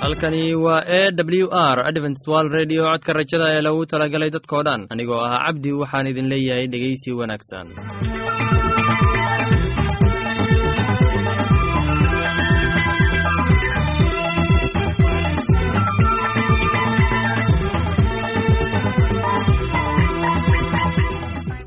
halkani waa e w r adventswal redio codka rajada ee lagu talagalay dadkoo dhan. Anigoo ah cabdi waxaan idin leeyahay dhegeysi wanaagsan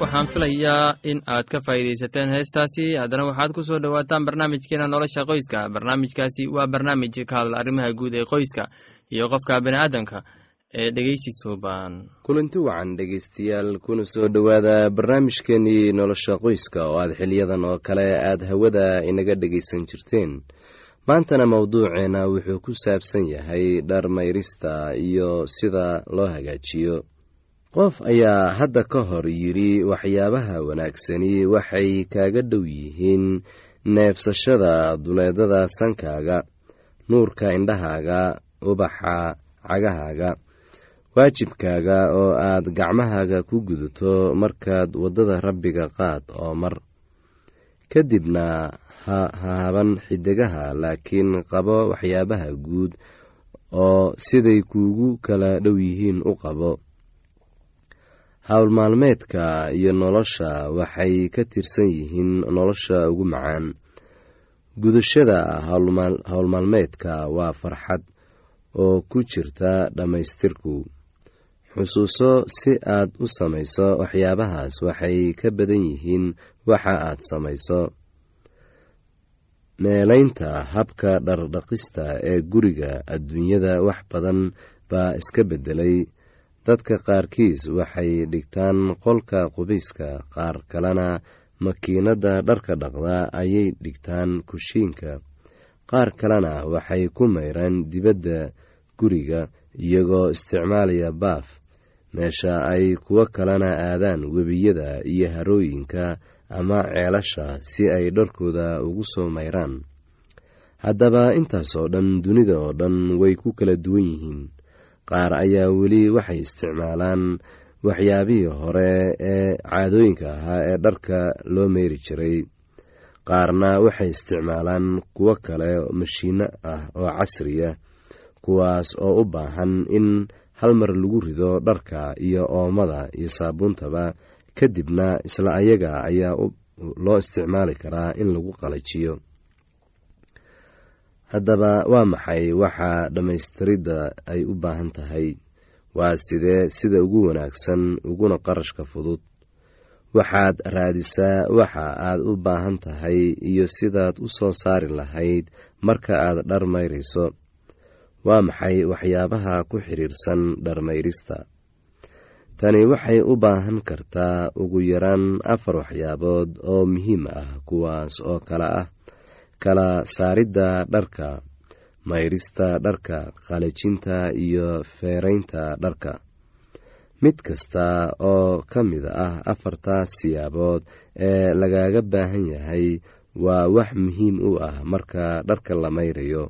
waxaan filayaa in aad ka faa'iidaysateen heestaasi. Haddana waxaad ku soo dhowaataan barnaamijkeena nolosha qoyska. Barnaamijkaasi waa barnaamij ka hadla arrimaha guud ee qoyska iyo qofka bini'aadamka ee dhegeysi suuban kulanti wacan dhegeystayaal kuna soo dhowaada barnaamijkeenii nolosha qoyska oo aad xiliyadan oo kale aad hawada inaga dhegaysan jirteen. Maantana mowduuceena wuxuu ku saabsan yahay dhar mayrista iyo sida loo hagaajiyo qof ayaa hadda ka hor yidhi waxyaabaha wanaagsani waxay kaaga dhow yihiin neebsashada duleedada sankaaga nuurka indhahaaga ubaxa cagahaaga waajibkaaga oo aad gacmahaaga ku gudato markaad waddada rabbiga qaad oo mar. Kadibna ha haaban xidigaha laakiin qabo waxyaabaha guud oo siday kuugu kala dhow yihiin u qabo howlmaalmeedka iyo nolosha waxay ka tirsan yihiin nolosha ugu macaan. Gudashada howlmaalmeedka waa farxad oo ku jirta dhammaystirku. Xusuuso si aad u samayso waxyaabahaas waxay ka badan yihiin waxa aad samayso meelaynta habka dhardhaqista ee guriga adduunyada wax badan baa iska beddelay dadka qaarkiis waxay dhigtaan qolka qubayska qaar kalena makiinadda dharka dhaqda ayay dhigtaan kushiinka. Qaar kalena waxay ku mayraan dibadda guriga iyagoo isticmaalaya baaf. Meesha ay kuwo kalena aadaan webiyada iyo harooyinka ama ceelasha si ay dharkooda ugu soo mayraan. Haddaba intaasoo dhan dunida oo dhan way ku kala duwan yihiin qaar ayaa weli waxay isticmaalaan waxyaabihii hore ee caadooyinka ahaa ee dharka loo meyri jiray. Qaarna waxay isticmaalaan kuwo kale mashiino ah oo casriya kuwaas oo u baahan in hal mar lagu rido dharka iyo oomada iyo saabuuntaba kadibna isla ayaga ayaa loo isticmaali karaa in lagu qalajiyo haddaba waa maxay waxa dhammaystiridda ay u baahan tahay? Waa sidee sida ugu wanaagsan uguna qarashka fudud. Waxaad raadisaa waxa aad u baahan tahay iyo sidaad u soo saari lahayd marka aad dhar mayrayso waa maxay waxyaabaha ku xidhiirsan dharmayrista? Tani waxay u baahan kartaa ugu yaraan afar waxyaabood oo muhiim ah kuwaas oo kale ah kala saaridda dharka mayrista dharka qalajinta iyo feeraynta dharka. Mid kasta oo ka mid ah afartaas siyaabood ee lagaaga baahan yahay waa wax muhiim u ah marka dharka la mayrayo.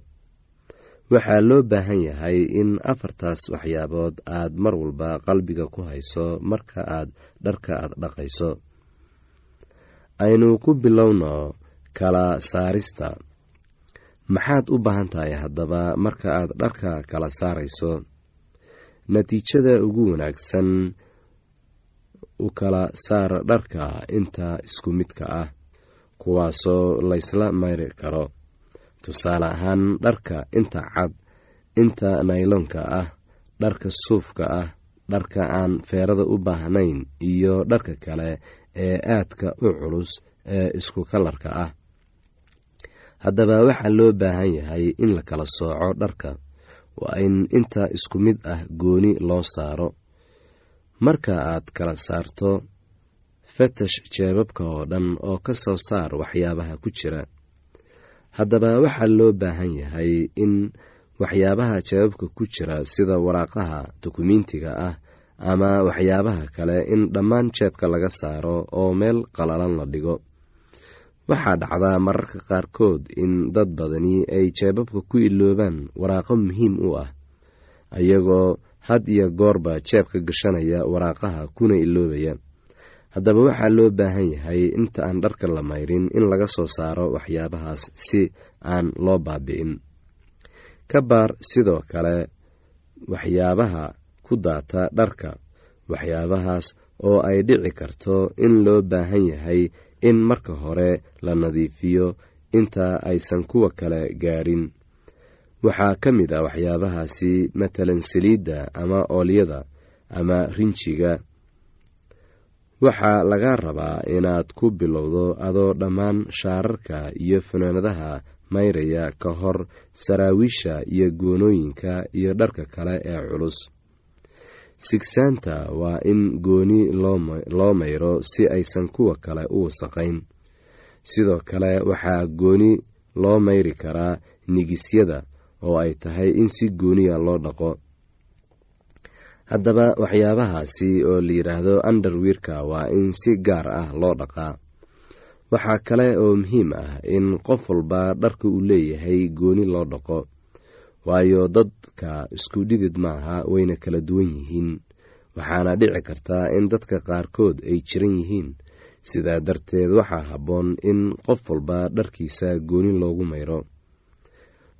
Waxaa loo baahan yahay in afartaas waxyaabood aad mar walba qalbiga ku hayso marka aad dharka aad dhaqayso. Aynu ku bilowno kala saarista. Maxaad u baahan tahay haddaba marka aad dharka kala saarayso? Natiijada ugu wanaagsan u kala saar dharka inta isku midka ah kuwaasoo laysla mayri karo. Tusaale ahaan dharka inta cad inta nayloonka ah dharka suufka ah dharka aan feerada u baahnayn iyo dharka kale ee aadka u culus ee isku kalarka ah haddaba waxaa loo baahan yahay in la kala sooco dharka. Waa in inta isku mid ah gooni loo saaro. Marka aad kala saarto fatash jeebabka oo dhan oo ka soo saar waxyaabaha ku jira. Haddaba waxaa loo baahan yahay in waxyaabaha jeebabka ku jira sida waraaqaha dukumiintiga ah ama waxyaabaha kale in dhammaan jeebka laga saaro oo meel qalalan la dhigo waxaa dhacdaa mararka qaarkood in dad badani ay jeebabka ku iloobaan waraaqo muhiim u ah iyagoo had iyo goorba jeebka gashanaya waraaqaha kuna iloobaya haddaba waxaa loo baahan yahay inta aan dharka la mayrin in laga soo saaro waxyaabahaas si aan loo baabi'in. Ka baar sidoo kale waxyaabaha ku daata dharka waxyaabahaas oo ay dhici karto in loo baahan yahay in marka hore la nadiifiyo inta aysan kuwa kale gaadhin waxaa ka mid ah waxyaabahaasi matalan saliidda ama oolyada ama rinjiga waxaa laga rabaa inaad ku bilowdo adoo dhammaan shaararka iyo fanaanadaha mayraya ka hor saraawiisha iyo goonooyinka iyo dharka kale ee culus sigsaanta waa in gooni loo mayro si aysan kuwa kale u wasaqayn. Sidoo kale waxaa gooni loo mayri karaa nigisyada oo ay tahay in si gooniya loo dhaqo. Haddaba waxyaabahaasi oo la yidhaahdo underwiirka waa in si gaar ah loo dhaqaa. Waxaa kale oo muhiim ah in qof walba dharka uu leeyahay gooni loo dhaqo waayo dadka isku dhidid maaha wayna kala duwan yihiin. Waxaana dhici kartaa in dadka qaarkood ay jiran yihiin. Sidaa darteed waxaa habboon in qof walba dharkiisa gooni loogu mayro.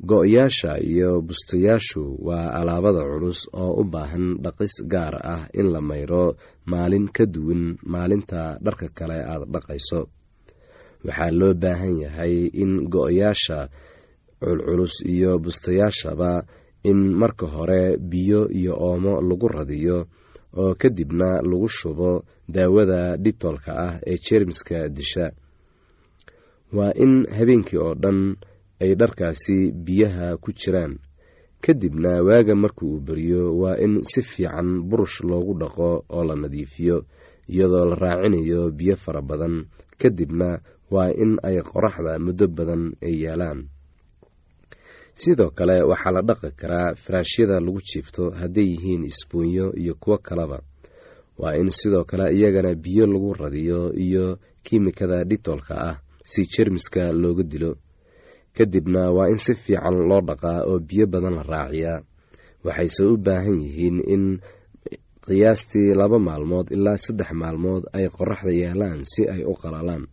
Go-yaasha iyo bustayaashu waa alaabada culus oo u baahan dhaqis gaar ah in la mayro maalin ka duwan maalinta dharka kale aad dhaqayso. Waxaa loo baahan yahay in go-yaasha culculus iyo bustayaashaba in marka hore biyo iyo oomo lagu radiyo oo kadibna lagu shubo daawada dhibtoolka ah ee jeermiska disha. Waa in habeenkii oo dhan ay dharkaasi biyaha ku jiraan. Kadibna waaga marka uu beriyo waa in si fiican burush loogu dhaqo oo la nadiifiyo iyadoo la raacinayo biyo fara badan. Kadibna waa in ay qoraxda muddo badan ay yaalaan sidoo kale waxaa la dhaqi karaa faraashyada lagu jiifto hadday yihiin isboonyo iyo kuwo kaleba waa in sidoo kale iyagana biyo lagu radiyo iyo kiimikada dhitoolka ah si jermiska looga dilo. Kadibna waa in si fiican loo dhaqaa oo biyo badan la raaciyaa. Waxayse u baahan yihiin in qiyaastii laba maalmood ilaa saddex maalmood ay qoraxda yaalaan si ay u qalalaan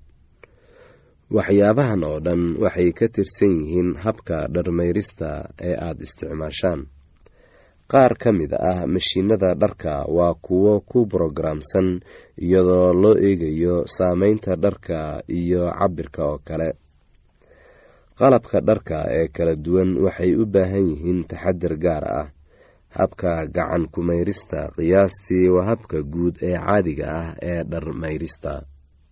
waxyaabahan oo dhan waxay ka tirsan yihiin habka dharmayrista ee aada isticmaashaan. Qaar ka mid ah mashiinada dharka waa kuwo ku brogaraamsan iyadoo loo eegayo saameynta dharka iyo cabirka oo kale. Qalabka dharka ee kala duwan waxay u baahan yihiin taxadir gaar ah. Habka gacan kumayrista qiyaastii waa habka guud ee caadiga ah ee dharmayrista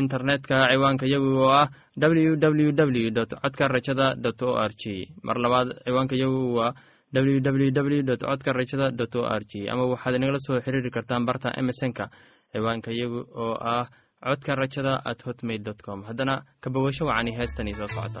internetka ciwaanka yagu oo ah w w w dot codka rajada o r g mar labaad ciwaanka yagu waa w w w dot codka rajada dot o r g ama waxaad inagala soo xiriiri kartaan barta emesonka ciwaanka yagu oo ah codka rajada at hotmail dot com. Haddana kabawasho wacani heestani soo socota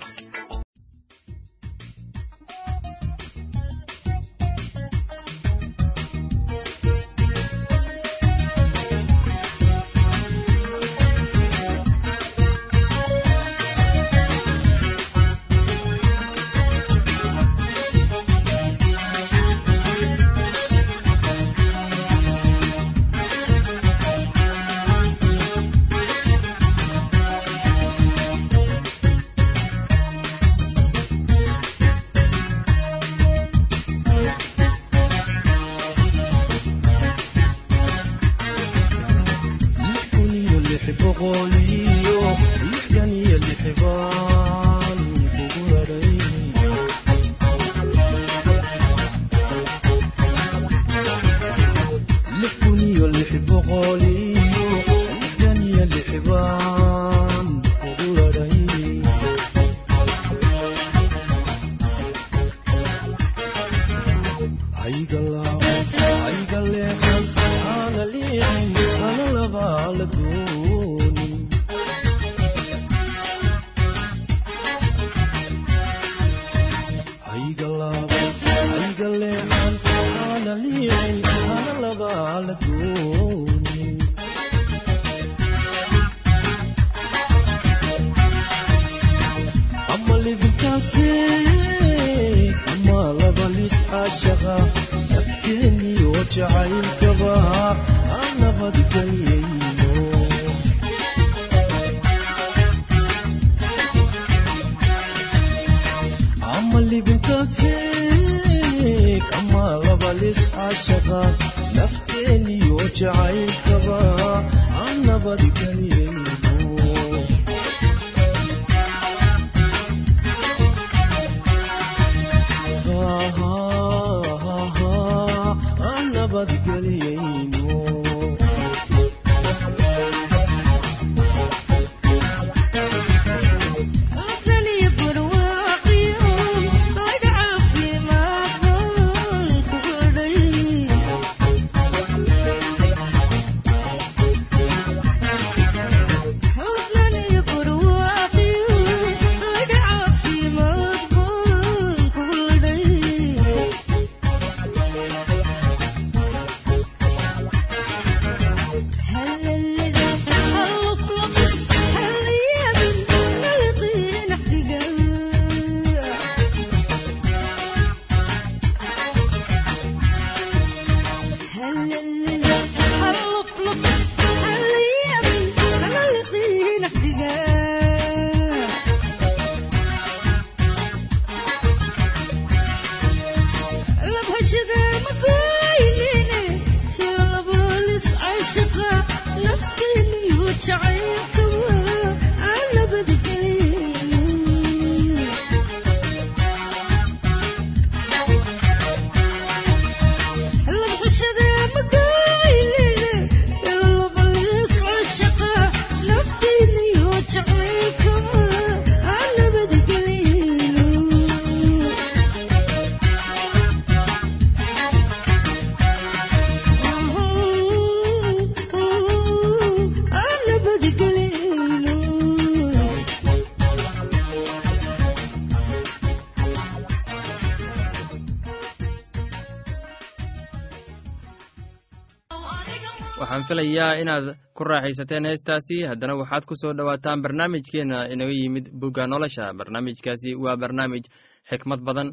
filayaa inaad ku raaxaysateen heestaasi. Haddana waxaad ku soo dhowaataan barnaamijkeena inaga yimid bugga nolosha. Barnaamijkaasi waa barnaamij xikmad badan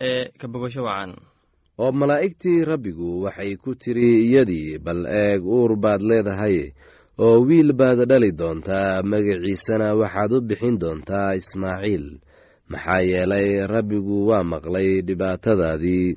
ee ka bogasho wacan. Oo malaa'igtii rabbigu waxay ku tiri iyadii bal eeg uur baad leedahay. Oo wiil baad dhali doontaa. Magaciisana waxaad u bixin doontaa ismaaciil. Maxaa yeelay rabbigu waa maqlay dhibaatadaadii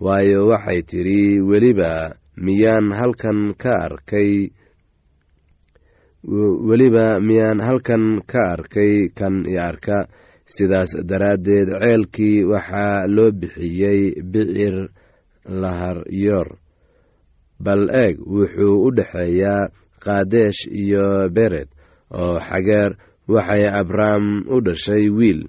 waayo waxay tidhi weliba miyaan halkan ka arkay weliba miyaan halkan ka arkay kan i arka. Sidaas daraaddeed ceelkii waxaa loo bixiyey bicir laharyoor bal eeg wuxuu u dhexeeyaa kaadesh iyo bered oo xageer waxay abrahm u dhashay wiil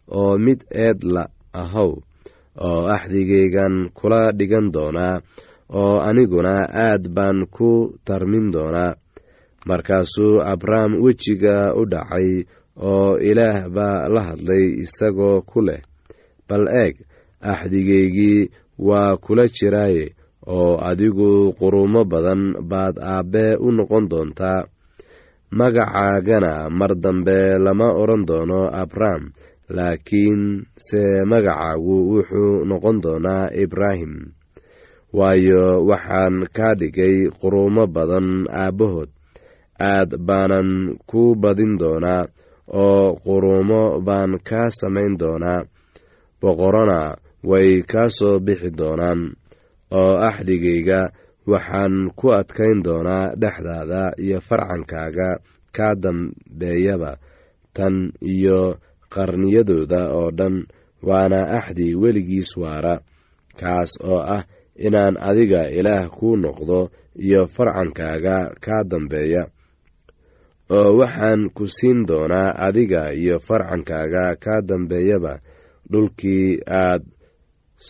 oo mid eed la ahow oo axdigaygan kula dhigan doonaa oo aniguna aad baan ku tarmin doonaa markaasuu abram wejiga u dhacay oo ilaah baa la hadlay isagoo ku leh bal eeg axdigaygii waa kula jiraaye oo adigu qurumo badan baad aabbe u noqon doontaa. Magacaagana mar dambe lama odhan doono abram laakiin se magacaagu wuxuu noqon doonaa ibraahim. Waayo waxaan kaa dhigay qurumo badan aabbahood. Aad baanan ku badin doonaa oo qurumo baan kaa samayn doonaa. Boqorona way kaa soo bixi doonaan. Oo axdigayga waxaan ku adkayn doonaa dhexdaada iyo farcankaaga kaa dambeeyaba tan iyo qarniyadooda oo dhan waana axdi weligiis waara. Kaas oo ah inaan adiga ilaah kuu noqdo iyo farcankaaga kaa dambeeya. Oo waxaan ku siin doonaa adiga iyo farcankaaga kaa dambeeyaba dhulkii aad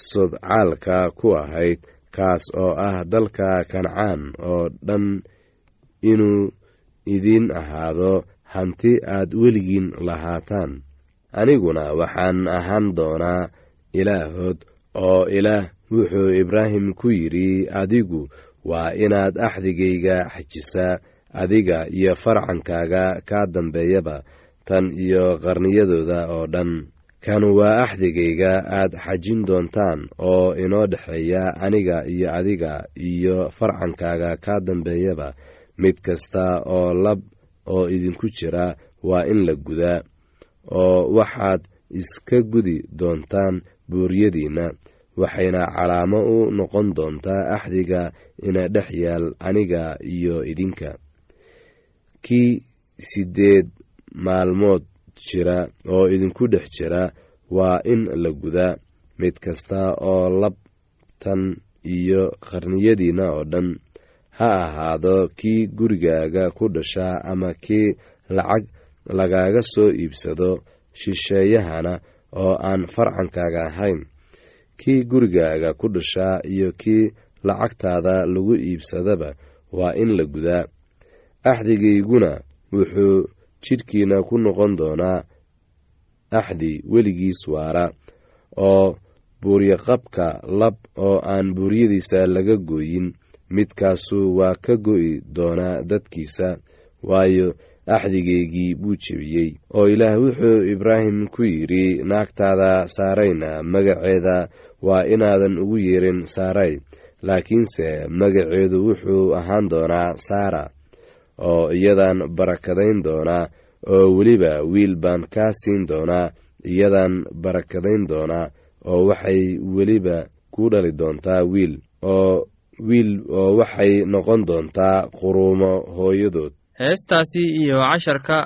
sodcaalka ku ahayd. Kaas oo ah dalka kancaan oo dhan inuu idiin ahaado hanti aad weligiin lahaataan aniguna waxaan ahaan doonaa ilaahood oo ilaah wuxuu ibraahim ku yidhi adigu waa inaad axdigayga xajisaa adiga iyo farcankaaga kaa dambeeyaba tan iyo qarniyadooda oo dhan. Kan waa axdigayga aad xajin doontaan oo inoo dhexeeya aniga iyo adiga iyo farcankaaga kaa dambeeyaba mid kasta oo lab oo idinku jira waa in la gudaa oo waxaad iska gudi doontaan buuryadiinna waxayna calaamo u noqon doontaa axdiga ina dhex yaal aniga iyo idinka. Kii siddeed maalmood jira oo idinku dhex jira waa in la gudaa mid kasta oo labtan iyo qarniyadiinna oo dhan. Ha ahaado kii gurigaaga ku dhashaa ama kii lacag lagaaga soo iibsado shisheeyahana oo aan farcankaaga ahayn. Kii gurigaaga ku dhashaa iyo kii lacagtaada lagu iibsadaba waa in la gudaa. Axdigayguna wuxuu jidhkiina ku noqon doonaa axdi weligiis waara oo buuryaqabka lab oo aan buuryadiisa laga gooyin. Midkaasu waa ka go'i doonaa dadkiisa waayo axdigaygii buu jebiyey oo ilaah wuxuu ibraahim ku yidhi naagtaada saarayna magaceeda waa inaadan ugu yeerin saaray laakiinse magaceedu wuxuu ahaan doonaa saara oo iyadan barakadayn doonaa oo weliba wiil baan kaa siin doonaa iyadan barakadayn doonaa oo waxay weliba ku dhali doontaa wiil oo wiil oo waxay noqon doontaa quruumo hooyadood heestaasi iyo casharka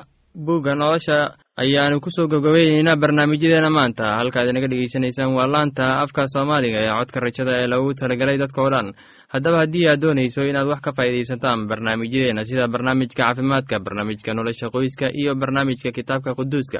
buugga nolosha ayaanu ku soo gabgabayneynaa barnaamijyadeena maanta. Halkaad inaga dhegeysanaysaan waa laanta afka soomaaliga ee codka rajada ee lagu talagalay dadkao dhan. Haddaba haddii aad doonayso inaad wax ka faa'iidaysataan barnaamijyadeena sida barnaamijka caafimaadka barnaamijka nolosha qoyska iyo barnaamijka kitaabka quduuska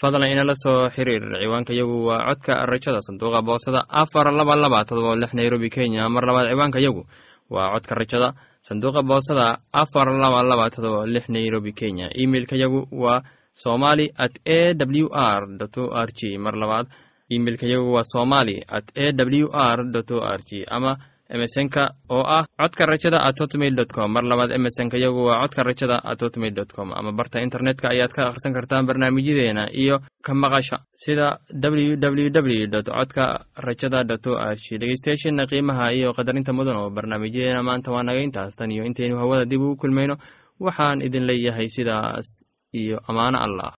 fadlan inala soo xiriir. Ciwaanka yagu waa codka rajada sanduuqa boosada afar laba laba todoba lix nairobi kenya. Mar labaad ciwaanka yagu waa codka rajada. Sanduuqa boosada afar laba laba todoba lix nairobi kenya. Imeilka yagu waa somali at a w r o r g mar labaad imeilka yagu waa somali at a w r o r g ama emesonka oo ah codka rajada at hotmail dot com. Mar labaad emesonka yagu waa codka rajada at hotmail dot com. Ama barta internetka ayaad ka akhrisan kartaan barnaamijyadeena iyo ka maqasha sida w w w dot codka rajada dot o g dhegeystayaasheena qiimaha iyo qadarinta mudan oo barnaamijyadeena maanta waa naga intaas. Tan iyo intaynu hawada dib ugu kulmayno waxaan idin leeyahay sidaas iyo ammaano allah